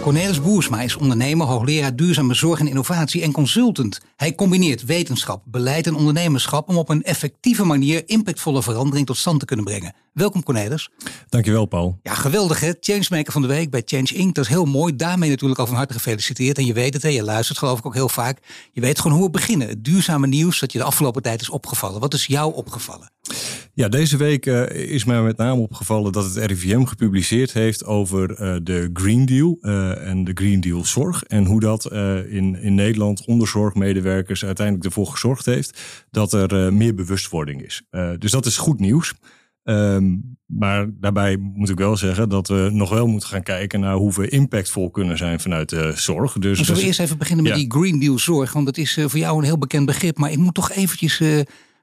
Cornelis Boersma is ondernemer, hoogleraar duurzame zorg en innovatie en consultant. Hij combineert wetenschap, beleid en ondernemerschap om op een effectieve manier impactvolle verandering tot stand te kunnen brengen. Welkom Cornelis. Dankjewel Paul. Ja, geweldig hè. Changemaker van de week bij Change Inc. Dat is heel mooi. Daarmee natuurlijk al van harte gefeliciteerd. En je weet het hè, je luistert geloof ik ook heel vaak. Je weet gewoon hoe we beginnen. Het duurzame nieuws dat je de afgelopen tijd is opgevallen. Wat is jou opgevallen? Ja, deze week uh, is mij met name opgevallen dat het RIVM gepubliceerd heeft over uh, de Green Deal uh, en de Green Deal zorg. En hoe dat in, in Nederland onder zorgmedewerkers uiteindelijk ervoor gezorgd heeft dat er meer bewustwording is. dus dat is goed nieuws. Um, maar daarbij moet ik wel zeggen dat we nog wel moeten gaan kijken naar hoe we impactvol kunnen zijn vanuit de zorg. Dus, Zullen we dus- eerst even beginnen met ja. die Green Deal zorg? Want dat is voor jou een heel bekend begrip. Maar ik moet toch eventjes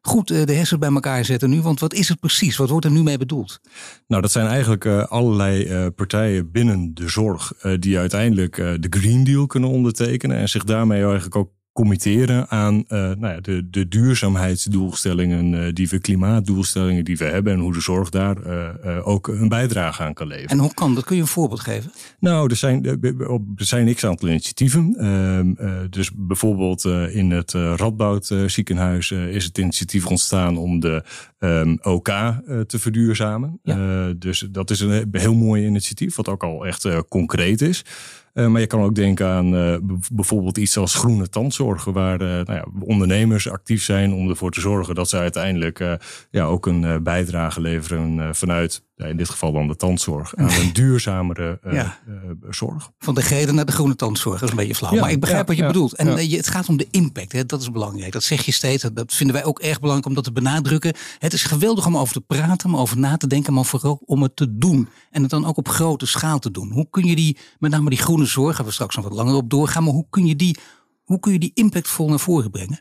goed de hersenen bij elkaar zetten nu. Want wat is het precies? Wat wordt er nu mee bedoeld? Nou, dat zijn eigenlijk uh, allerlei uh, partijen binnen de zorg uh, die uiteindelijk de Green Deal kunnen ondertekenen. En zich daarmee eigenlijk ook committeren aan uh, nou ja, de, de duurzaamheidsdoelstellingen uh, die we, klimaatdoelstellingen die we hebben en hoe de zorg daar uh, ook een bijdrage aan kan leveren. En hoe kan dat? Kun je een voorbeeld geven? Nou, er zijn, er zijn x aantal initiatieven. Ehm, dus bijvoorbeeld in het Radboud ziekenhuis is het initiatief ontstaan om de um, OK te verduurzamen. Ja. dus dat is een heel mooi initiatief, wat ook al echt concreet is. Uh, maar je kan ook denken aan uh, bijvoorbeeld iets als groene tandzorg, waar uh, nou ja, ondernemers actief zijn om ervoor te zorgen dat ze uiteindelijk ja, ook een bijdrage leveren vanuit in dit geval dan de tandzorg, aan een duurzamere uh, ja. uh, zorg. Van de gele naar de groene tandzorg, dat is een beetje flauw. maar ik begrijp wat je bedoelt. En het gaat om de impact, hè, dat is belangrijk. Dat zeg je steeds, dat vinden wij ook erg belangrijk om dat te benadrukken. Het is geweldig om over te praten, om over na te denken, maar vooral om het te doen. En het dan ook op grote schaal te doen. Hoe kun je die, met name die groene zorg, gaan we straks nog wat langer op doorgaan, maar hoe kun je die, hoe kun je die impactvol naar voren brengen?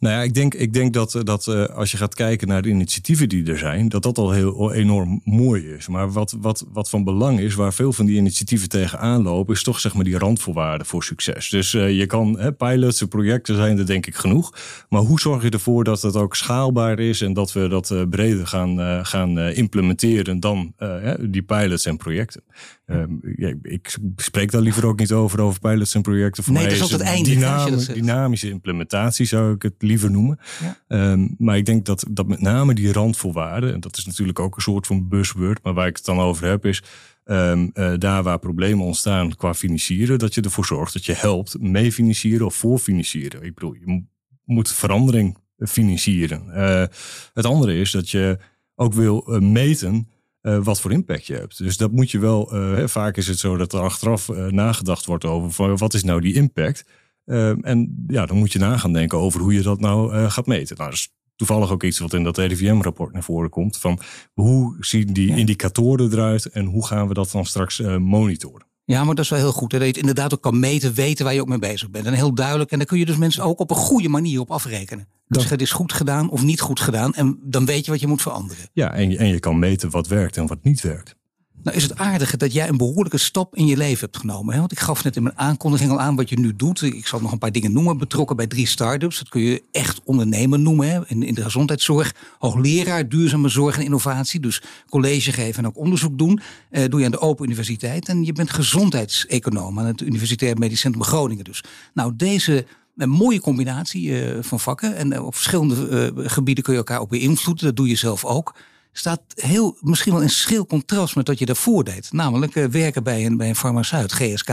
Nou ja, ik denk, ik denk dat, eh, dat uh, als je gaat kijken naar de initiatieven die er zijn, dat dat al heel enorm mooi is. Maar wat, wat, wat van belang is, waar veel van die initiatieven tegenaan lopen, is toch zeg maar die randvoorwaarden voor succes. Dus uh, je kan, hè, pilots, projecten zijn er denk ik genoeg. Maar hoe zorg je ervoor dat het ook schaalbaar is en dat we dat uh, breder gaan, gaan implementeren dan die pilots en projecten? Ja, ik spreek daar liever ook niet over, over pilots en projecten. Voor nee, mij dat is altijd het dynamische, dynamische implementatie zou ik het liever noemen. Ja. Um, maar ik denk dat, dat met name die randvoorwaarden, en dat is natuurlijk ook een soort van buzzword, maar waar ik het dan over heb is, um, uh, daar waar problemen ontstaan qua financieren, dat je ervoor zorgt dat je helpt mee financieren of voor financieren. Ik bedoel, je moet verandering financieren. Uh, het andere is dat je ook wil uh, meten uh, wat voor impact je hebt. Dus dat moet je wel. Vaak is het zo dat er achteraf nagedacht wordt over van, wat is nou die impact. En ja, dan moet je na gaan denken over hoe je dat nou gaat meten. Nou, dat is toevallig ook iets wat in dat RIVM-rapport naar voren komt. Van hoe zien die indicatoren eruit en hoe gaan we dat dan straks monitoren? Ja, maar dat is wel heel goed. Hè? Dat je het inderdaad ook kan meten, weten waar je ook mee bezig bent. En heel duidelijk. En dan kun je dus mensen ook op een goede manier op afrekenen. Dus het is goed gedaan of niet goed gedaan. En dan weet je wat je moet veranderen. Ja, en je, en je kan meten wat werkt en wat niet werkt. Nou is het aardige dat jij een behoorlijke stap in je leven hebt genomen. Hè? Want ik gaf net in mijn aankondiging al aan wat je nu doet. Ik zal nog een paar dingen noemen. Betrokken bij drie start-ups. Dat kun je echt ondernemer noemen. Hè? In, in de gezondheidszorg. Hoogleraar duurzame zorg en innovatie. Dus college geven en ook onderzoek doen. Uh, doe je aan de Open Universiteit. En je bent gezondheidseconoom aan het Universitair Medisch Centrum Groningen. Dus nou deze een mooie combinatie uh, van vakken. En uh, op verschillende gebieden kun je elkaar ook beïnvloeden. Dat doe je zelf ook staat heel, misschien wel in schil contrast met wat je daarvoor deed. Namelijk uh, werken bij een, bij een farmaceut, GSK.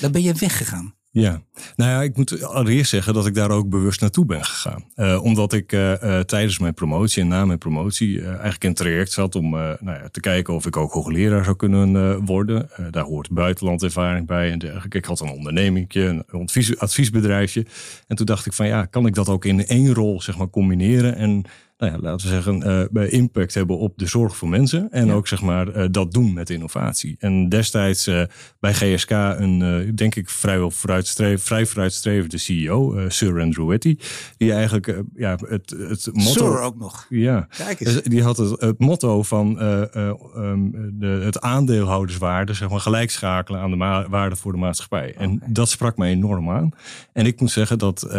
Daar ben je weggegaan. Ja, nou ja, ik moet allereerst zeggen dat ik daar ook bewust naartoe ben gegaan. Uh, omdat ik uh, tijdens mijn promotie en na mijn promotie eigenlijk het traject zat om nou ja, te kijken of ik ook hoogleraar zou kunnen worden. daar hoort buitenlandervaring bij en dergelijke. Ik had een ondernemingje, een advies, adviesbedrijfje. En toen dacht ik van ja, kan ik dat ook in één rol zeg maar combineren? En nou ja, laten we zeggen, uh, impact hebben op de zorg voor mensen. En ook zeg maar uh, dat doen met innovatie. En destijds uh, bij GSK een, denk ik, vrijwel vooruitstreef, vrij vooruitstrevende CEO, Sir Andrew Wetty. Die eigenlijk ja, het, het motto. Sir ook nog. Ja, Kijk eens. die had het, het motto van um, de, het aandeelhouderswaarde, zeg maar, gelijk schakelen aan de waarde voor de maatschappij. En dat sprak mij enorm aan. En ik moet zeggen dat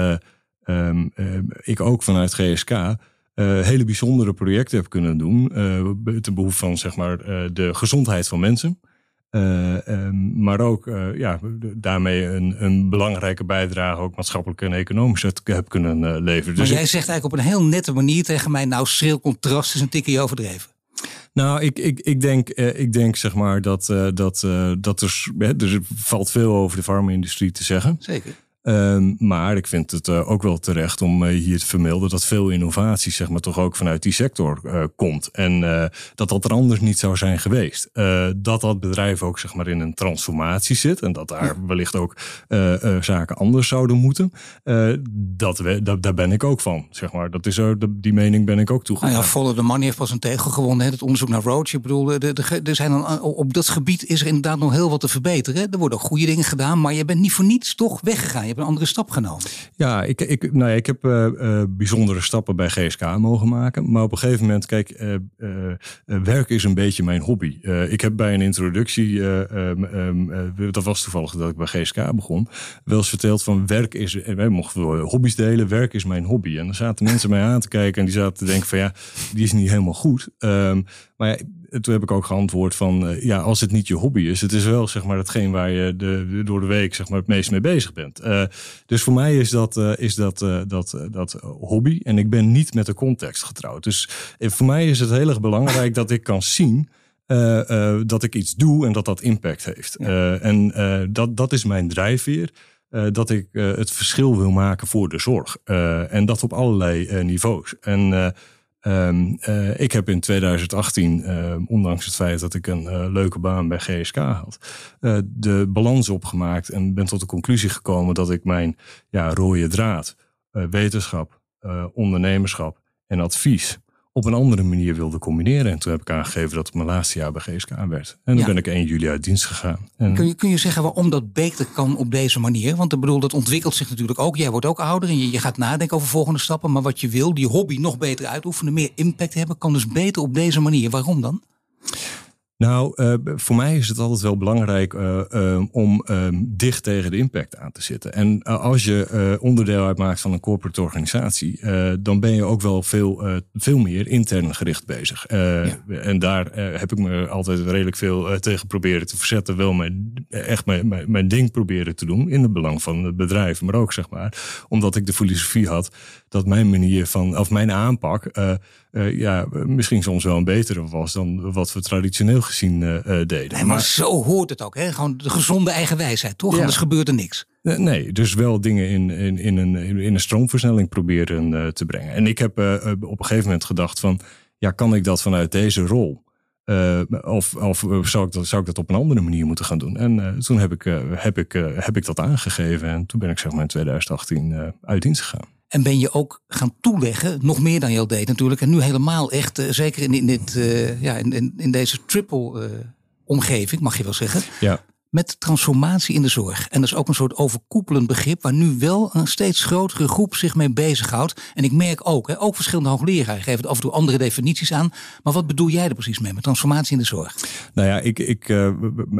um, ik ook vanuit GSK uh, hele bijzondere projecten heb kunnen doen. Uh, ten behoeve van zeg maar, uh, de gezondheid van mensen. Um, maar ook ja, daarmee een, een, belangrijke bijdrage, ook maatschappelijk en economisch, heb kunnen leveren. Dus maar jij zegt eigenlijk op een heel nette manier tegen mij, nou schril contrast is een tikje overdreven. Nou, ik, ik, ik, denk, ik denk zeg maar dat, dat, dat er, er valt veel over de farma-industrie te zeggen. Zeker. Um, maar ik vind het uh, ook wel terecht om uh, hier te vermelden dat veel innovatie, zeg maar, toch ook vanuit die sector uh, komt. En dat dat er anders niet zou zijn geweest. dat dat bedrijf ook, zeg maar, in een transformatie zit en dat daar ja. wellicht ook zaken anders zouden moeten. dat, we, daar ben ik ook van, zeg maar. Dat is, die mening ben ik ook toegegaan. Nou ja, Follow the Money heeft pas een tegel gewonnen. Hè? Het onderzoek naar Roach. Ik bedoel, er zijn dan, op dat gebied is er inderdaad nog heel wat te verbeteren. Er worden ook goede dingen gedaan, maar je bent niet voor niets toch weggegaan een andere stap genomen. Ja, ik, ik, nou ik heb uh, uh, bijzondere stappen bij GSK mogen maken. Maar op een gegeven moment, kijk, uh, werk is een beetje mijn hobby. ik heb bij een introductie, um, dat was toevallig dat ik bij GSK begon, wel eens verteld van werk is, wij mochten hobby's delen, werk is mijn hobby. En dan zaten mensen mij aan te kijken en die zaten te denken van ja, die is niet helemaal goed. Um, maar ja, toen heb ik ook geantwoord van, uh, ja, als het niet je hobby is, het is wel zeg maar hetgeen waar je de, door de week zeg maar het meest mee bezig bent. Uh, dus voor mij is dat, uh, is dat, dat, dat hobby en ik ben niet met de context getrouwd. Dus voor mij is het heel erg belangrijk dat ik kan zien dat ik iets doe en dat dat impact heeft. Ja. en dat, dat is mijn drijfveer. dat ik het verschil wil maken voor de zorg. en dat op allerlei niveaus. En Um, uh, ik heb in 2018, uh, ondanks het feit dat ik een uh, leuke baan bij GSK had, de balans opgemaakt en ben tot de conclusie gekomen dat ik mijn ja, rode draad, wetenschap, ondernemerschap en advies op een andere manier wilde combineren. En toen heb ik aangegeven dat het mijn laatste jaar bij GSK werd. En dan ben ik 1 juli uit dienst gegaan. En kun, je, kun je zeggen waarom dat beter kan op deze manier? Want ik bedoel, dat ontwikkelt zich natuurlijk ook. Jij wordt ook ouder en je, je gaat nadenken over volgende stappen. Maar wat je wil, die hobby nog beter uitoefenen, meer impact hebben, kan dus beter op deze manier. Waarom dan? Nou, uh, voor mij is het altijd wel belangrijk uh, uh, om dicht tegen de impact aan te zitten. En als je onderdeel uitmaakt van een corporate organisatie, dan ben je ook wel veel, veel meer intern gericht bezig. Ja. En daar heb ik me altijd redelijk veel tegen proberen te verzetten. Wel mijn, echt mijn, mijn, mijn, ding proberen te doen in het belang van het bedrijf. Maar ook zeg maar, omdat ik de filosofie had dat mijn manier van, of mijn aanpak uh, ja, misschien soms wel een betere was dan wat we traditioneel gezien uh, deden. Nee, maar, zo hoort het ook. Hè? Gewoon de gezonde eigen wijsheid, toch? Ja. Anders gebeurt er niks. Nee, dus wel dingen in, in, in, een, in een stroomversnelling proberen te brengen. En ik heb op een gegeven moment gedacht van, ja, kan ik dat vanuit deze rol? Uh, of of zou, ik dat, zou ik dat op een andere manier moeten gaan doen? En uh, toen heb ik, uh, heb, ik, heb ik dat aangegeven. En toen ben ik zeg maar in 2018 uit dienst gegaan. En ben je ook gaan toeleggen, nog meer dan je al deed natuurlijk. En nu helemaal echt, uh, zeker in, in, dit, uh, ja, in, in, deze triple uh, omgeving, mag je wel zeggen. Ja met transformatie in de zorg. En dat is ook een soort overkoepelend begrip waar nu wel een steeds grotere groep zich mee bezighoudt. En ik merk ook, hè, ook verschillende hoogleraren geven af en toe andere definities aan. Maar wat bedoel jij er precies mee met transformatie in de zorg? Nou ja, ik, ik, uh,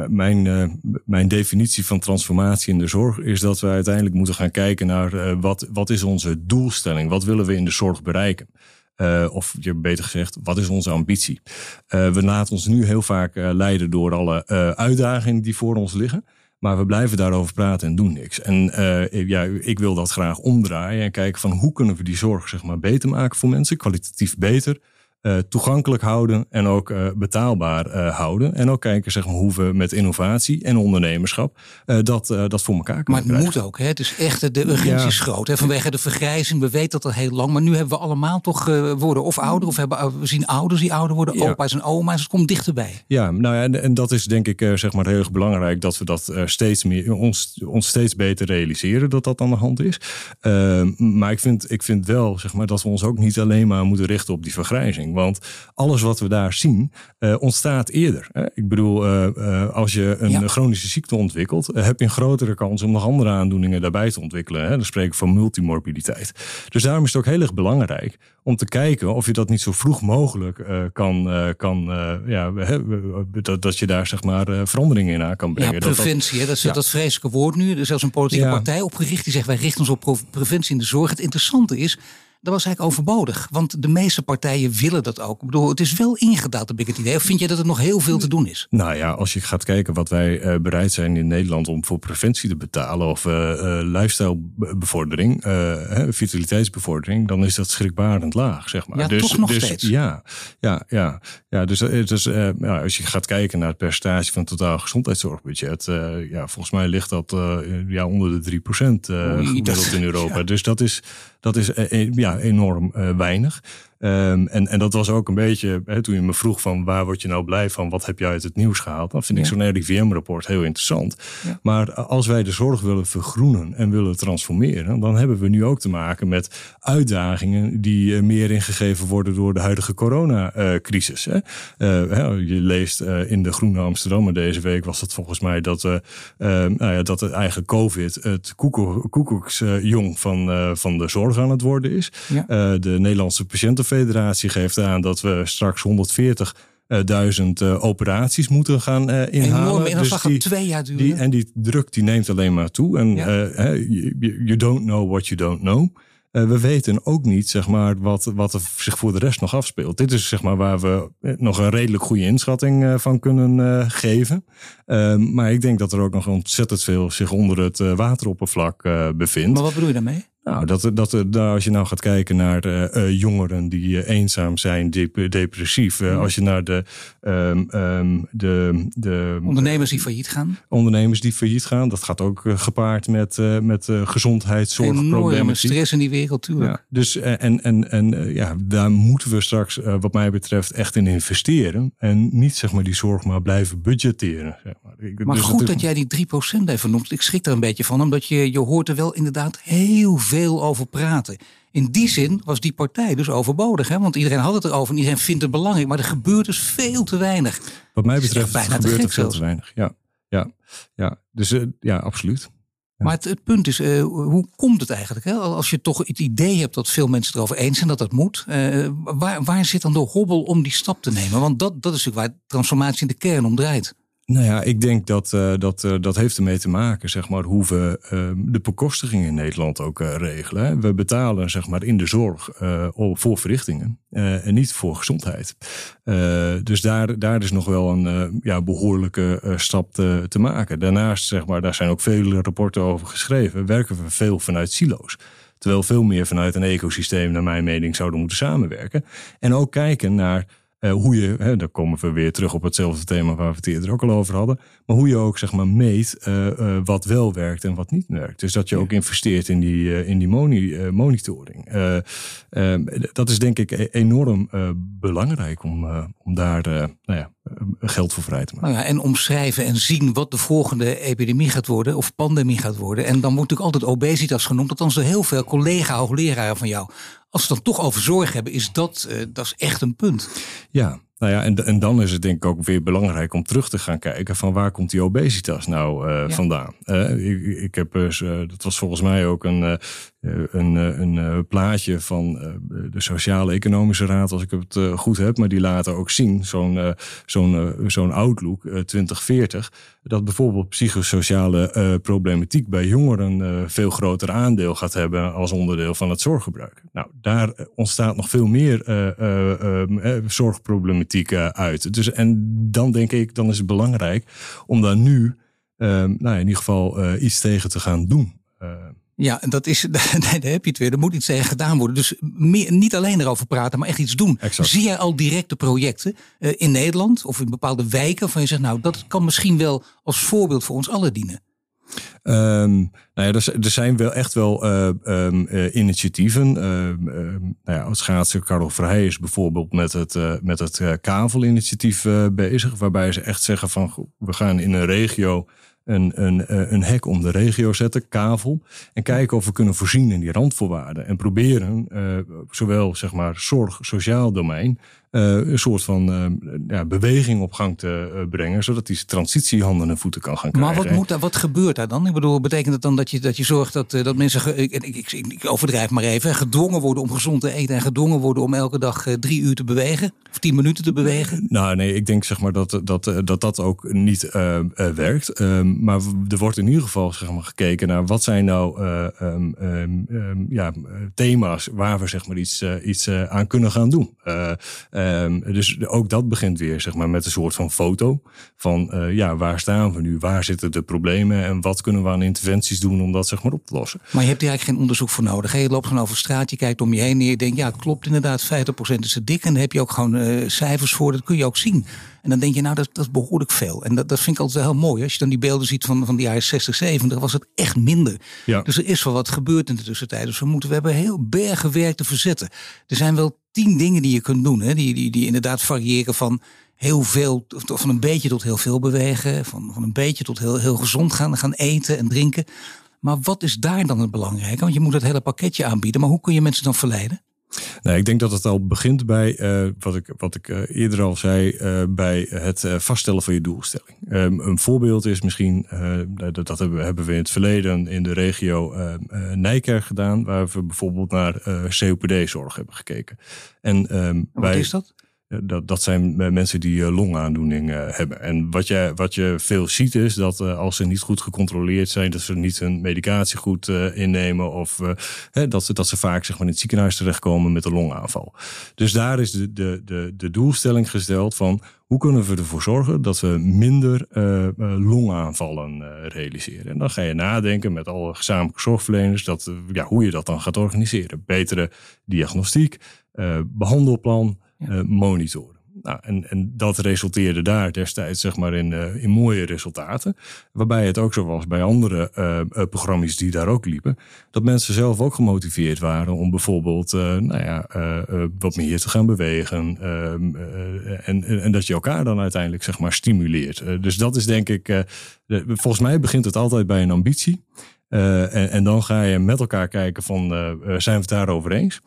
mijn, uh, mijn definitie van transformatie in de zorg is dat we uiteindelijk moeten gaan kijken naar uh, wat, wat is onze doelstelling? Wat willen we in de zorg bereiken? Uh, of je beter gezegd, wat is onze ambitie? Uh, we laten ons nu heel vaak uh, leiden door alle uitdagingen die voor ons liggen. Maar we blijven daarover praten en doen niks. En ja, ik wil dat graag omdraaien en kijken van hoe kunnen we die zorg zeg maar, beter maken voor mensen, kwalitatief beter. Uh, toegankelijk houden en ook uh, betaalbaar uh, houden. En ook kijken zeg maar, hoe we met innovatie en ondernemerschap dat, dat voor elkaar kunnen Maar het moet ook. Hè? Het is echt, de urgentie ja. is groot. Hè? Vanwege de vergrijzing, we weten dat al heel lang. Maar nu hebben we allemaal toch worden of ouder. Of hebben, we zien ouders die ouder worden, ja. opa's en oma's. Het komt dichterbij. Ja, nou ja, en, en dat is denk ik zeg maar heel erg belangrijk. Dat we dat steeds meer, ons, ons steeds beter realiseren dat dat aan de hand is. Ehm, maar ik vind, ik vind wel zeg maar, dat we ons ook niet alleen maar moeten richten op die vergrijzing. Want alles wat we daar zien uh, ontstaat eerder. Hè? Ik bedoel, uh, uh, als je een ja. chronische ziekte ontwikkelt, heb je een grotere kans om nog andere aandoeningen daarbij te ontwikkelen. Hè? Dan spreek ik van multimorbiditeit. Dus daarom is het ook heel erg belangrijk om te kijken of je dat niet zo vroeg mogelijk kan, kan ja, dat, dat je daar zeg maar veranderingen in aan kan brengen. Ja, preventie, dat, dat, is ja. dat vreselijke woord nu. Er is zelfs een politieke partij opgericht die zegt wij richten ons op preventie in de zorg. Het interessante is, dat was eigenlijk overbodig. Want de meeste partijen willen dat ook. Ik bedoel, het is wel ingedaald, heb ik het idee. Of vind je dat er nog heel veel te doen is? Nou ja, als je gaat kijken wat wij uh, bereid zijn in Nederland om voor preventie te betalen of uh, uh, lifestylebevordering, vitaliteitsbevordering, dan is dat schrikbarend laag, zeg maar. Ja, dus, toch nog dus, steeds. Ja, ja, ja, ja. Dus, dus ja, als je gaat kijken naar het percentage van het totaal gezondheidszorgbudget, ja, volgens mij ligt dat ja, onder de 3% gemiddeld in Europa. Ja. Dus dat is, dat is ja, enorm uh, weinig. Um, en, en dat was ook een beetje, hè, toen je me vroeg van waar word je nou blij van, wat heb je uit het nieuws gehaald? Dan vind ja. ik zo'n RIVM-rapport heel interessant. Ja. Maar als wij de zorg willen vergroenen en willen transformeren, dan hebben we nu ook te maken met uitdagingen die uh, meer ingegeven worden door de huidige coronacrisis. Uh, je leest uh, in de Groene Amsterdammer deze week was het volgens mij dat, nou ja, dat het eigen COVID het koekoeksjong van, van de zorg aan het worden is. Ja. de Nederlandse patiënten Federatie geeft aan dat we straks 140 duizend uh, operaties moeten gaan uh, inhalen. Enorm, en dat dus die, twee jaar duren. Die, en die druk die neemt alleen maar toe. En ja. you, you don't know what you don't know. we weten ook niet zeg maar, wat, wat er zich voor de rest nog afspeelt. Dit is zeg maar, waar we nog een redelijk goede inschatting van kunnen geven. Ehm, maar ik denk dat er ook nog ontzettend veel zich onder het wateroppervlak bevindt. Maar wat bedoel je daarmee? Nou, dat, dat, daar, als je nou gaat kijken naar uh, uh, jongeren die uh, eenzaam zijn, dep depressief. Mm. Als je naar de, um, um, de, de. Ondernemers die failliet gaan? Ondernemers die failliet gaan. Dat gaat ook gepaard met, met gezondheidszorgproblematiek. Enorme stress in die wereld, tuurlijk. Ja, dus en, en, en ja, daar moeten we straks, wat mij betreft, echt in investeren. En niet zeg maar die zorg maar blijven budgetteren. Zeg maar ik, maar dus goed dat, dat jij die 3% even noemt. Ik schrik er een beetje van, omdat je, je hoort er wel inderdaad heel veel veel over praten. In die zin was die partij dus overbodig. Hè? Want iedereen had het erover en iedereen vindt het belangrijk. Maar er gebeurt dus veel te weinig. Wat mij betreft bijna gebeurt er veel te weinig. Ja, ja, ja. dus uh, ja, absoluut. Ja. Maar het, het, punt is, uh, hoe komt het eigenlijk? Hè? Als je toch het idee hebt dat veel mensen erover eens zijn dat dat moet. Uh, waar, waar zit dan de hobbel om die stap te nemen? Want dat, dat is natuurlijk waar transformatie in de kern om draait. Nou ja, ik denk dat uh, dat, uh, dat heeft ermee te maken, zeg maar, hoe we uh, de bekostiging in Nederland ook regelen. We betalen, zeg maar, in de zorg voor verrichtingen en niet voor gezondheid. dus daar, daar is nog wel een ja, behoorlijke stap te, te maken. Daarnaast, zeg maar, daar zijn ook vele rapporten over geschreven, werken we veel vanuit silo's. Terwijl veel meer vanuit een ecosysteem, naar mijn mening, zouden moeten samenwerken. En ook kijken naar uh, hoe je, hè, daar komen we weer terug op hetzelfde thema waar we het eerder ook al over hadden. Maar hoe je ook zeg maar meet uh, uh, wat wel werkt en wat niet werkt. Dus dat je ook investeert in die, in die moni monitoring. dat is denk ik e-, enorm belangrijk om, om daar nou ja, geld voor vrij te maken. Nou ja, en omschrijven en zien wat de volgende epidemie gaat worden of pandemie gaat worden. En dan wordt natuurlijk altijd obesitas genoemd. Althans door heel veel collega-hoogleraren van jou. Als we dan toch over zorg hebben, is dat, uh, dat is echt een punt. Ja, nou ja, en, en dan is het denk ik ook weer belangrijk om terug te gaan kijken van waar komt die obesitas nou uh, ja. vandaan. Uh, ik, ik heb, uh, dat was volgens mij ook een, een, een plaatje van de Sociale Economische Raad, als ik het goed heb, maar die laten ook zien, zo'n zo'n zo'n Outlook 2040, dat bijvoorbeeld psychosociale problematiek bij jongeren veel groter aandeel gaat hebben als onderdeel van het zorggebruik. Nou, daar ontstaat nog veel meer zorgproblematiek uit. Dus, en dan denk ik, dan is het belangrijk om daar nu, uh, nou in ieder geval uh, iets tegen te gaan doen. Uh, Ja, dat is, daar heb je het weer. Er moet iets tegen gedaan worden. Dus meer, niet alleen erover praten, maar echt iets doen. Exact. Zie jij al directe projecten in Nederland of in bepaalde wijken van je zegt, nou, dat kan misschien wel als voorbeeld voor ons allen dienen? Um, nou ja, er, er, zijn wel echt wel uh, um, uh, initiatieven. Uh, nou ja, schaatser Verheij is bijvoorbeeld met het, met het Kavel-initiatief bezig. Waarbij ze echt zeggen van we gaan in een regio een, een, een hek om de regio zetten, kavel. En kijken of we kunnen voorzien in die randvoorwaarden. En proberen, zowel zeg maar zorg, sociaal domein, een soort van uh, ja, beweging op gang te uh, brengen, zodat die transitie handen en voeten kan gaan krijgen. Maar wat, moet daar, wat gebeurt daar dan? Ik bedoel, betekent het dan dat je, dat je zorgt dat, dat mensen, ik, ik, ik, ik, overdrijf maar even, gedwongen worden om gezond te eten en gedwongen worden om elke dag drie uur te bewegen? Of tien minuten te bewegen? Nou nee, ik denk zeg maar dat dat, dat, dat ook niet werkt. Ehm, maar er wordt in ieder geval zeg maar, gekeken naar wat zijn nou um, um, ja, thema's waar we zeg maar iets, iets aan kunnen gaan doen. Um, dus ook dat begint weer zeg maar, met een soort van foto. Van uh, ja, waar staan we nu? Waar zitten de problemen? En wat kunnen we aan interventies doen om dat zeg maar, op te lossen? Maar je hebt hier eigenlijk geen onderzoek voor nodig. Je loopt gewoon over straat, je kijkt om je heen en je denkt... ja, het klopt inderdaad, 50% is te dik. En daar heb je ook gewoon uh, cijfers voor, dat kun je ook zien. En dan denk je, nou, dat, dat is behoorlijk veel. En dat, dat vind ik altijd wel heel mooi. Als je dan die beelden ziet van, van de jaren 60, 70, was het echt minder. Ja. Dus er is wel wat gebeurd in de tussentijd. Dus we, moeten, we hebben heel bergen werk te verzetten. Er zijn wel tien dingen die je kunt doen. Hè, die, die, die inderdaad variëren van heel veel, of van een beetje tot heel veel bewegen. Van, van een beetje tot heel, heel gezond gaan, gaan eten en drinken. Maar wat is daar dan het belangrijke? Want je moet het hele pakketje aanbieden. Maar hoe kun je mensen dan verleiden? Nou, ik denk dat het al begint bij uh, wat ik, wat ik uh, eerder al zei, uh, bij het vaststellen van je doelstelling. Um, een voorbeeld is misschien, dat, dat hebben, hebben, we in het verleden in de regio Nijkerk gedaan, waar we bijvoorbeeld naar COPD-zorg hebben gekeken. En, um, wat bij, is dat? Dat, dat zijn mensen die eh, longaandoening uh, hebben. En wat je, wat je veel ziet is dat als ze niet goed gecontroleerd zijn, dat ze niet hun medicatie goed innemen. Of hè, dat, ze, dat ze vaak zeg maar, in het ziekenhuis terechtkomen met een longaanval. Dus daar is de, de, de, de doelstelling gesteld van hoe kunnen we ervoor zorgen dat we minder longaanvallen realiseren. En dan ga je nadenken met alle gezamenlijke zorgverleners dat, ja, hoe je dat dan gaat organiseren. Betere diagnostiek, behandelplan uh, monitoren. Nou, en, en dat resulteerde daar destijds zeg maar in, uh, in mooie resultaten. Waarbij het ook zo was bij andere uh, programma's die daar ook liepen. Dat mensen zelf ook gemotiveerd waren om bijvoorbeeld nou ja, wat meer te gaan bewegen. Ehm, en, en, en, dat je elkaar dan uiteindelijk zeg maar stimuleert. dus dat is denk ik, volgens mij begint het altijd bij een ambitie. En, en, dan ga je met elkaar kijken van zijn we het daarover eens?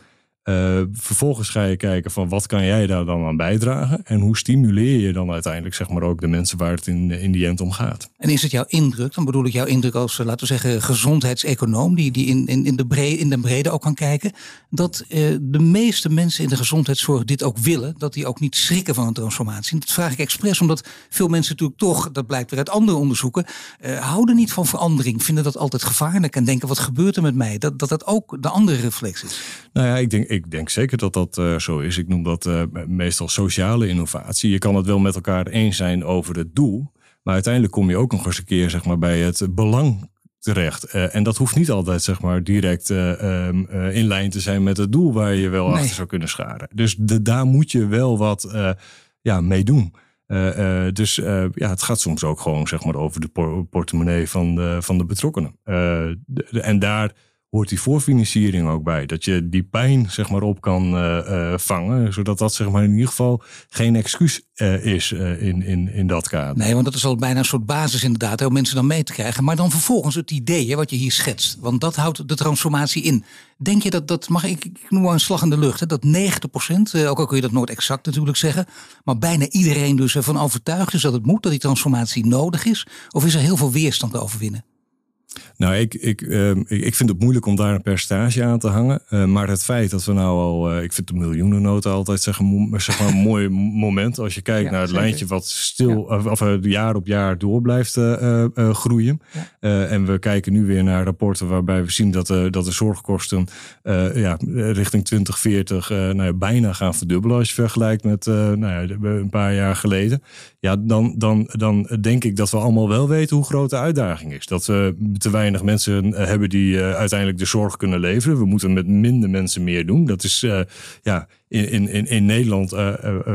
Uh, vervolgens ga je kijken van wat kan jij daar dan aan bijdragen en hoe stimuleer je dan uiteindelijk zeg maar ook de mensen waar het in, in die end om gaat. En is het jouw indruk, dan bedoel ik jouw indruk als laten we zeggen gezondheidseconoom die, die in, in, in, de brede, in de brede ook kan kijken, dat uh, de meeste mensen in de gezondheidszorg dit ook willen, dat die ook niet schrikken van een transformatie. dat vraag ik expres omdat veel mensen natuurlijk toch, dat blijkt weer uit andere onderzoeken, uh, houden niet van verandering, vinden dat altijd gevaarlijk en denken wat gebeurt er met mij? Dat dat, dat ook de andere reflex is. Nou ja, ik denk ik denk zeker dat dat uh, zo is. Ik noem dat uh, meestal sociale innovatie. Je kan het wel met elkaar eens zijn over het doel. Maar uiteindelijk kom je ook nog eens een keer zeg maar, bij het belang terecht. Uh, en dat hoeft niet altijd zeg maar, direct um, in lijn te zijn met het doel waar je wel nee. achter zou kunnen scharen. Dus de, daar moet je wel wat ja, mee doen. dus ja, het gaat soms ook gewoon zeg maar, over de portemonnee van de, van de betrokkenen. De, en daar hoort die voorfinanciering ook bij. Dat je die pijn zeg maar op kan uh, uh, vangen. Zodat dat zeg maar in ieder geval geen excuus uh, is in, in, in dat kader. Nee, want dat is al bijna een soort basis inderdaad. Om mensen dan mee te krijgen. Maar dan vervolgens het idee wat je hier schetst. Want dat houdt de transformatie in. Denk je dat, dat mag ik, ik noem maar een slag in de lucht. Hè, dat 90 procent, ook al kun je dat nooit exact natuurlijk zeggen. Maar bijna iedereen dus ervan overtuigd is dat het moet. Dat die transformatie nodig is. Of is er heel veel weerstand te overwinnen? Nou, ik, ik, uh, ik vind het moeilijk om daar een percentage aan te hangen. Uh, maar het feit dat we nou al, uh, ik vind de miljoenennota altijd zeg, zeg maar, een mooi moment. Als je kijkt ja, naar het zeker. lijntje wat stil, ja. of, of jaar op jaar door blijft groeien. Ja. en we kijken nu weer naar rapporten waarbij we zien dat, dat de zorgkosten ja, richting 2040 nou ja, bijna gaan verdubbelen. Als je vergelijkt met nou ja, een paar jaar geleden. Ja, dan, dan, dan denk ik dat we allemaal wel weten hoe groot de uitdaging is. Dat we te weinig mensen hebben die uiteindelijk de zorg kunnen leveren. We moeten met minder mensen meer doen. Dat is ja, in, in, in Nederland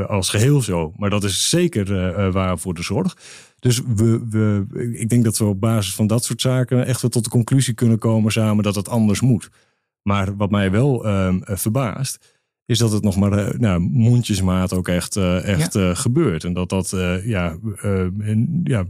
als geheel zo. Maar dat is zeker waar voor de zorg. Dus we, we, ik denk dat we op basis van dat soort zaken echt wel tot de conclusie kunnen komen samen dat het anders moet. Maar wat mij wel uh, verbaast, is dat het nog maar uh, nou, mondjesmaat ook echt, uh, echt ja. gebeurt. En dat dat ja, ja,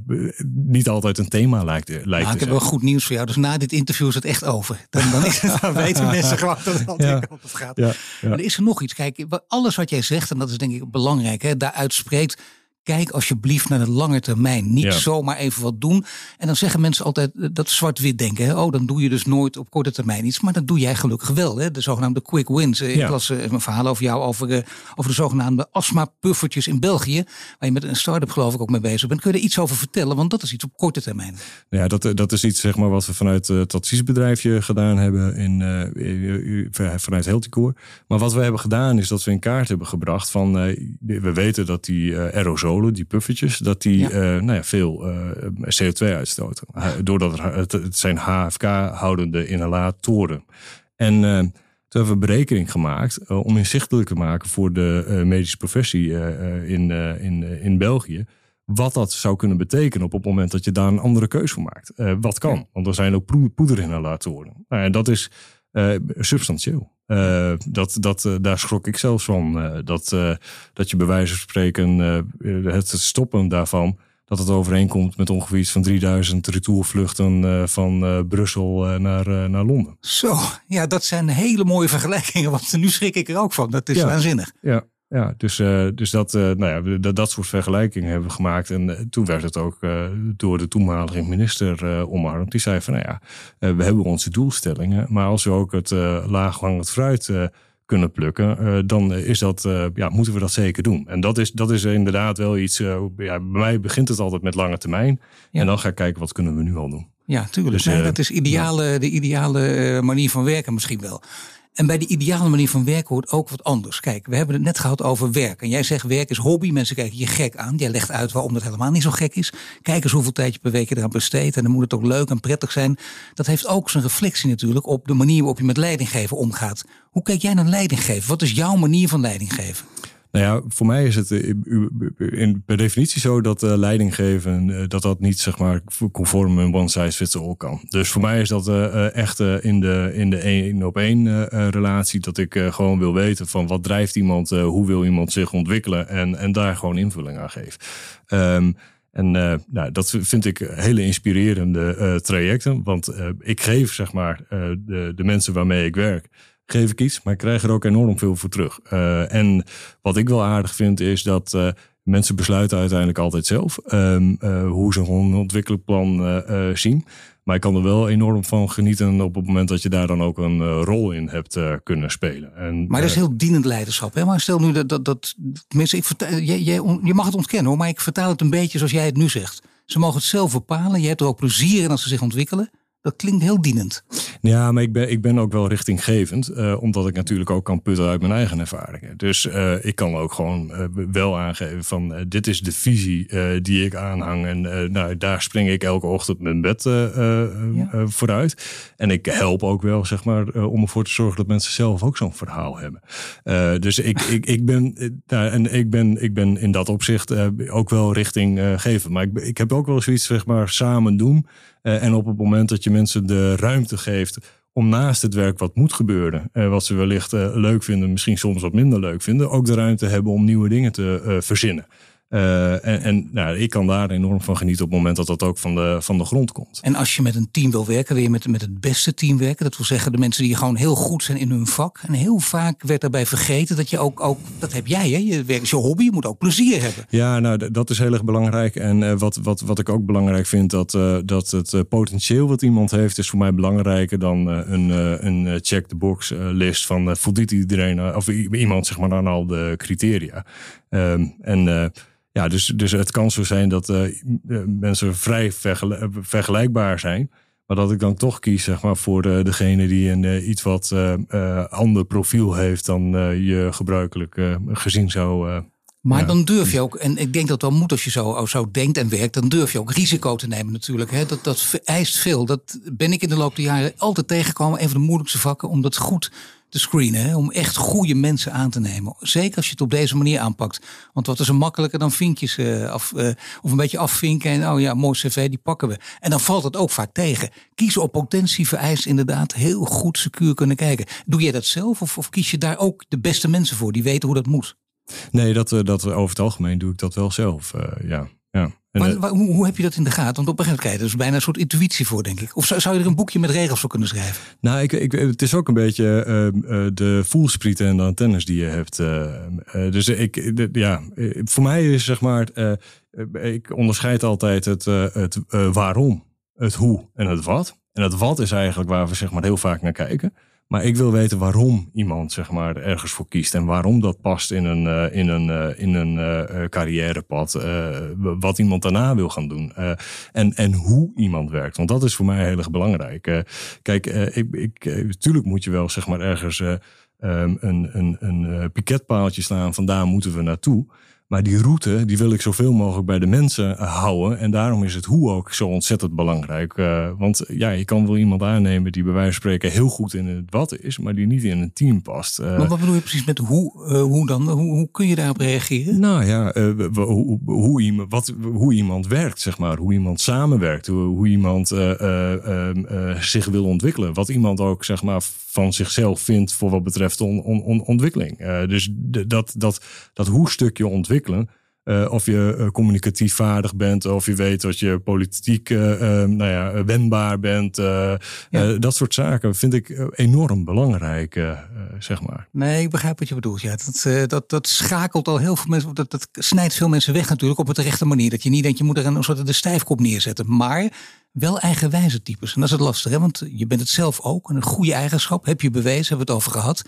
niet altijd een thema lijkt, lijkt nou, Ik heb wel goed nieuws voor jou. Dus na dit interview is het echt over. Dan, dan, weten mensen gewoon dat het altijd ja. op het gaat. Ja. Maar er is er nog iets. Kijk, alles wat jij zegt, en dat is denk ik belangrijk, hè, daaruit spreekt Kijk alsjeblieft naar de lange termijn. Niet zomaar even wat doen. En dan zeggen mensen altijd eh, dat zwart-wit denken. Hè? Oh, dan doe je dus nooit op korte termijn iets. Maar dat doe jij gelukkig wel. Hè? De zogenaamde quick wins. Ik ja. las uh, een verhaal over jou over, uh, over de zogenaamde astma-puffertjes in België. Waar je met een start-up geloof ik ook mee bezig bent. Kun je er iets over vertellen? Want dat is iets op korte termijn. Ja, dat, dat is iets zeg maar, wat we vanuit het adviesbedrijfje gedaan hebben. In, vanuit Helticore. Maar wat we hebben gedaan is dat we in kaart hebben gebracht van... we weten dat die aerosol die puffertjes, dat die eh, nou ja, veel eh, CO2 uitstoten. Doordat het, het zijn HFK-houdende inhalatoren. En uh, toen hebben we berekening gemaakt om inzichtelijk te maken voor de medische professie in, in, in België wat dat zou kunnen betekenen op het moment dat je daar een andere keuze voor maakt. wat kan, want er zijn ook poederinhalatoren. Nou, en dat is substantieel. Uh, dat, dat, uh, daar schrok ik zelfs van. Uh, dat, dat je bij wijze van spreken het stoppen daarvan, dat het overeenkomt met ongeveer iets van 3000 retourvluchten van Brussel naar, naar Londen. Zo, ja, dat zijn hele mooie vergelijkingen, want nu schrik ik er ook van. Dat is ja, waanzinnig. Ja, ja, dus, uh, dus dat, uh, nou ja, dat, dat soort vergelijkingen hebben we gemaakt. En uh, toen werd het ook door de toenmalige minister omarmd. Die zei van, nou ja, we hebben onze doelstellingen. Maar als we ook het laaghangend fruit kunnen plukken, dan is dat, ja, moeten we dat zeker doen. En dat is, dat is inderdaad wel iets, ja, bij mij begint het altijd met lange termijn. Ja. En dan ga ik kijken, wat kunnen we nu al doen. Ja, tuurlijk. Dus, nee, dat is ideale, ja. de ideale manier van werken misschien wel. En bij de ideale manier van werken hoort ook wat anders. Kijk, we hebben het net gehad over werk. En jij zegt werk is hobby. Mensen kijken je gek aan. Jij legt uit waarom dat helemaal niet zo gek is. Kijk eens hoeveel tijd je per week eraan besteedt. En dan moet het ook leuk en prettig zijn. Dat heeft ook zijn reflectie natuurlijk op de manier waarop je met leidinggeven omgaat. Hoe kijk jij naar leidinggeven? Wat is jouw manier van leidinggeven? Nou ja, voor mij is het eh, in, per definitie zo dat uh, leidinggeven, uh, dat dat niet zeg maar conform een one size fits all kan. Dus voor mij is dat uh, echt in de, in de één op één relatie dat ik gewoon wil weten van wat drijft iemand, hoe wil iemand zich ontwikkelen en, en daar gewoon invulling aan geef. Um, en nou, dat vind ik hele inspirerende trajecten, want ik geef zeg maar de, de mensen waarmee ik werk geef ik iets, maar ik krijg er ook enorm veel voor terug. Uh, en wat ik wel aardig vind is dat uh, mensen besluiten uiteindelijk altijd zelf um, uh, hoe ze een ontwikkelplan zien. Maar ik kan er wel enorm van genieten op het moment dat je daar dan ook een rol in hebt kunnen spelen. En, maar dat is heel dienend leiderschap. Hè? Maar stel nu dat, dat, dat mensen, ik vertel, je, je, je mag het ontkennen hoor, maar ik vertaal het een beetje zoals jij het nu zegt. Ze mogen het zelf bepalen. Je hebt er ook plezier in als ze zich ontwikkelen. Dat klinkt heel dienend. Ja, maar ik ben, ik ben ook wel richtinggevend. Uh, omdat ik natuurlijk ook kan putten uit mijn eigen ervaringen. Dus uh, ik kan ook gewoon uh, wel aangeven van dit is de visie die ik aanhang. En nou, daar spring ik elke ochtend mijn bed ja. vooruit. En ik help ook wel, zeg maar, om ervoor te zorgen dat mensen zelf ook zo'n verhaal hebben. dus ik, ik, ik, ben, nou, en ik, ben, ik ben in dat opzicht ook wel richtinggevend. maar ik, ik heb ook wel zoiets, zeg maar, samen doen. Uh, en op het moment dat je mensen de ruimte geeft om naast het werk wat moet gebeuren, uh, wat ze wellicht uh, leuk vinden, misschien soms wat minder leuk vinden, ook de ruimte hebben om nieuwe dingen te verzinnen. Uh, en, en nou, ik kan daar enorm van genieten op het moment dat dat ook van de, van de grond komt. En als je met een team wil werken, wil je met, met het beste team werken. Dat wil zeggen de mensen die gewoon heel goed zijn in hun vak. En heel vaak werd daarbij vergeten dat je ook, ook dat heb jij, hè? je werk is je hobby, je moet ook plezier hebben. Ja, nou dat is heel erg belangrijk. En uh, wat, wat, wat ik ook belangrijk vind, dat, uh, dat het potentieel wat iemand heeft, is voor mij belangrijker dan een, een check-the-box list van voldoet iedereen, of iemand zeg maar aan al de criteria. Um, en ja, dus, dus het kan zo zijn dat uh, mensen vrij vergelijkbaar zijn. Maar dat ik dan toch kies zeg maar, voor de, degene die een uh, iets wat ander profiel heeft dan je gebruikelijk gezien zou Maar dan durf je ook, en ik denk dat dat moet als je zo, zo denkt en werkt, dan durf je ook risico te nemen natuurlijk. Hè. Dat, dat vereist veel. Dat ben ik in de loop der jaren altijd tegengekomen. Een van de moeilijkste vakken om dat goed te screenen. Om echt goede mensen aan te nemen. Zeker als je het op deze manier aanpakt. Want wat is er makkelijker dan vinkjes uh, af, uh, of een beetje afvinken. En oh ja, mooi cv, die pakken we. En dan valt het ook vaak tegen. Kiezen op potentie vereist inderdaad heel goed secuur kunnen kijken. Doe jij dat zelf of, of kies je daar ook de beste mensen voor die weten hoe dat moet? Nee, dat, eh, dat over het algemeen doe ik dat wel zelf. Ja. Maar, maar hoe, hoe, heb je dat in de gaten? Want op een gegeven moment is bijna een soort intuïtie voor, denk ik. Of zou, zou je er een boekje met regels voor kunnen schrijven? Nou, ik, ik, het is ook een beetje uh, de voelsprieten en de antennes die je hebt. Uh, dus ik, ja, voor mij is zeg maar, ik onderscheid altijd het, het waarom, het hoe en het wat. En het wat is eigenlijk waar we zeg maar heel vaak naar kijken. Maar ik wil weten waarom iemand zeg maar, ergens voor kiest. En waarom dat past in een, uh, in een, uh, in een uh, carrièrepad. wat iemand daarna wil gaan doen. en, en hoe iemand werkt. Want dat is voor mij heel erg belangrijk. kijk, ik, ik, natuurlijk moet je wel zeg maar, ergens um, een, een, een piketpaaltje staan. Van moeten we naartoe. Maar die route, die wil ik zoveel mogelijk bij de mensen eh, houden. En daarom is het hoe ook zo ontzettend belangrijk. Uh, want ja, je kan wel iemand aannemen die bij wijze van spreken heel goed in het wat is, maar die niet in een team past. Uh, maar wat bedoel je precies met hoe, uh, hoe dan? Hoe, hoe, kun je daarop reageren? Nou ja, hoe, hoe, iemand, wat, hoe iemand werkt, zeg maar. Hoe iemand samenwerkt. Hoe, hoe iemand ehm, zich wil ontwikkelen. Wat iemand ook, zeg maar, van zichzelf vindt voor wat betreft on, on, on ontwikkeling. dus dat, dat, dat hoe stukje uh, of je uh, communicatief vaardig bent, of je weet dat je politiek uh, nou ja, wendbaar bent. Ja. dat soort zaken vind ik enorm belangrijk, zeg maar. Nee, ik begrijp wat je bedoelt. Ja, dat, dat, dat schakelt al heel veel mensen, dat, dat snijdt veel mensen weg natuurlijk op de rechte manier. Dat je niet denkt, je moet er een soort de stijfkop neerzetten. Maar wel eigenwijze types. En dat is het lastige, want je bent het zelf ook. Een goede eigenschap, heb je bewezen, hebben we het over gehad.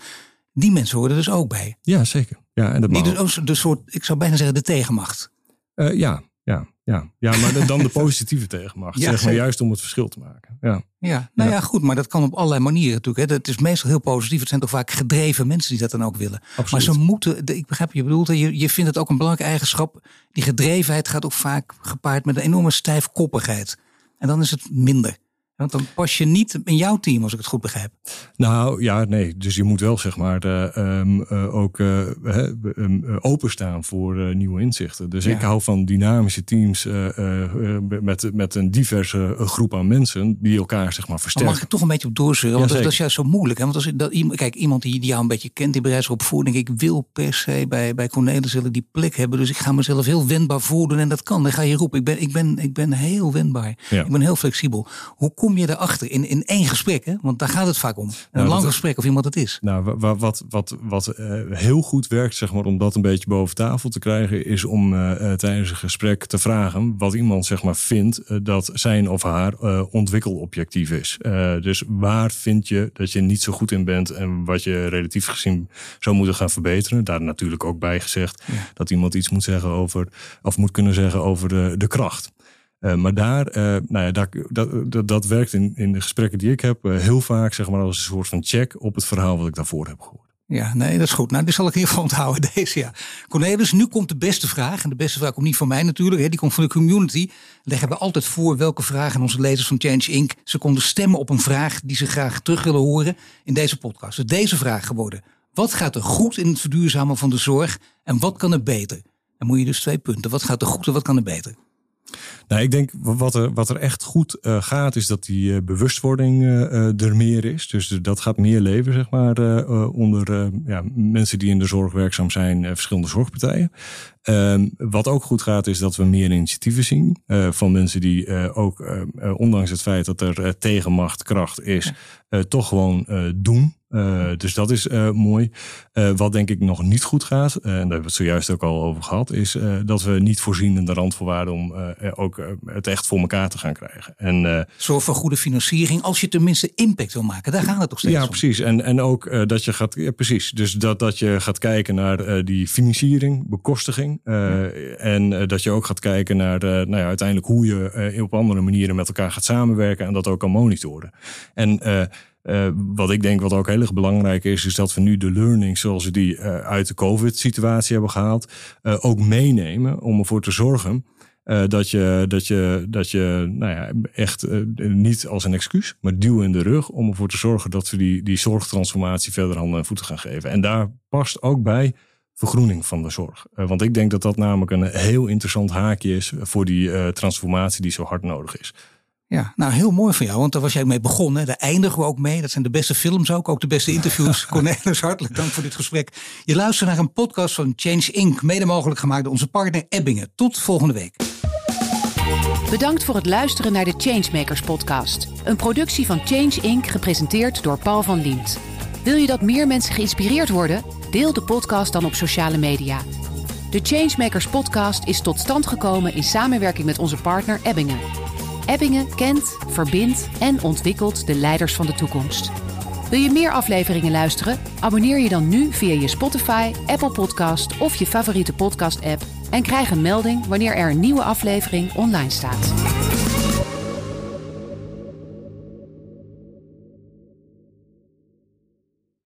Die mensen horen dus ook bij. Ja, zeker. Ja, en dat Die dus ook de soort, ik zou bijna zeggen, de tegenmacht. Uh, ja, ja, ja. ja, maar dan de positieve tegenmacht. ja, zeg maar juist om het verschil te maken. Ja, ja nou ja. goed, maar dat kan op allerlei manieren natuurlijk. Hè. Het is meestal heel positief. Het zijn toch vaak gedreven mensen die dat dan ook willen. Absoluut. Maar ze moeten, ik begrijp je bedoelt, je, je vindt het ook een belangrijke eigenschap. Die gedrevenheid gaat ook vaak gepaard met een enorme stijfkoppigheid. En dan is het minder. Want dan pas je niet in jouw team, als ik het goed begrijp. Nou ja, nee. Dus je moet wel zeg maar uh, ook uh, openstaan voor nieuwe inzichten. Dus ik hou van dynamische teams met, met een diverse groep aan mensen die elkaar zeg maar versterken. Maar mag ik toch een beetje op doorzeuren? Want dat, is juist zo moeilijk. Hè? Want als dat, kijk, iemand die, die jou een beetje kent in bedrijfsopvoeding, denk ik wil per se bij, bij Cornelis die plek hebben. Dus ik ga mezelf heel wendbaar voordoen en dat kan. Dan ga je roepen. Ik ben, ik ben, ik ben heel wendbaar. Ik ben heel flexibel. Hoe kom je erachter in, in één gesprek? Hè? Want daar gaat het vaak om. Een nou, lang gesprek of iemand het is. Nou, wat, wat, wat, wat uh, heel goed werkt, zeg maar, om dat een beetje boven tafel te krijgen, is om uh, tijdens een gesprek te vragen wat iemand zeg maar vindt dat zijn of haar ontwikkelobjectief is. dus waar vind je dat je niet zo goed in bent en wat je relatief gezien zou moeten gaan verbeteren? Daar natuurlijk ook bij gezegd ja. dat iemand iets moet zeggen over, of moet kunnen zeggen over de, de kracht. Uh, maar daar, uh, nou ja, dat, dat, dat, werkt in, in de gesprekken die ik heb uh, heel vaak zeg maar, als een soort van check op het verhaal wat ik daarvoor heb gehoord. Ja, nee, dat is goed. Nou, die zal ik geval onthouden deze ja. Cornelis, nu komt de beste vraag. En de beste vraag komt niet van mij natuurlijk. Hè, die komt van de community. Leggen we altijd voor welke vragen onze lezers van Change Inc. Ze konden stemmen op een vraag die ze graag terug willen horen in deze podcast. Dus deze vraag geworden. Wat gaat er goed in het verduurzamen van de zorg en wat kan er beter? Dan moet je dus twee punten. Wat gaat er goed en wat kan er beter? Nou, ik denk wat er, wat er echt goed uh, gaat, is dat die uh, bewustwording uh, er meer is. Dus dat gaat meer leven, zeg maar, onder ja, mensen die in de zorg werkzaam zijn, verschillende zorgpartijen. Ehm, wat ook goed gaat, is dat we meer initiatieven zien van mensen die ook, ondanks het feit dat er tegenmacht, kracht is, toch gewoon doen. Uh, dus dat is uh, mooi. Uh, wat denk ik nog niet goed gaat, en daar hebben we het zojuist ook al over gehad, is dat we niet voorzien in de randvoorwaarden om ook het echt voor elkaar te gaan krijgen. En, Zorg voor goede financiering, als je tenminste impact wil maken. Daar gaan we toch steeds Ja, precies. En, en ook dat je gaat, ja, precies. Dus dat, dat je gaat kijken naar die financiering, bekostiging. Ja. En dat je ook gaat kijken naar nou ja, uiteindelijk hoe je op andere manieren met elkaar gaat samenwerken en dat ook kan monitoren. En Uh, wat ik denk wat ook heel erg belangrijk is, is dat we nu de learnings zoals we die uh, uit de COVID-situatie hebben gehaald, uh, ook meenemen om ervoor te zorgen dat je, dat je, dat je nou ja, echt niet als een excuus, maar duw in de rug om ervoor te zorgen dat we die, die zorgtransformatie verder handen en voeten gaan geven. En daar past ook bij vergroening van de zorg. want ik denk dat dat namelijk een heel interessant haakje is voor die transformatie die zo hard nodig is. Ja, nou heel mooi van jou, want daar was jij mee begonnen. Daar eindigen we ook mee. Dat zijn de beste films ook, ook de beste interviews. Cornelis, hartelijk dank voor dit gesprek. Je luistert naar een podcast van Change Inc., mede mogelijk gemaakt door onze partner Ebbingen. Tot volgende week. Bedankt voor het luisteren naar de Changemakers podcast. Een productie van Change Inc., gepresenteerd door Paul van Liemt. Wil je dat meer mensen geïnspireerd worden? Deel de podcast dan op sociale media. De Changemakers podcast is tot stand gekomen in samenwerking met onze partner Ebbingen. Ebbingen kent, verbindt en ontwikkelt de leiders van de toekomst. Wil je meer afleveringen luisteren? Abonneer je dan nu via je Spotify, Apple Podcast of je favoriete podcast-app en krijg een melding wanneer er een nieuwe aflevering online staat.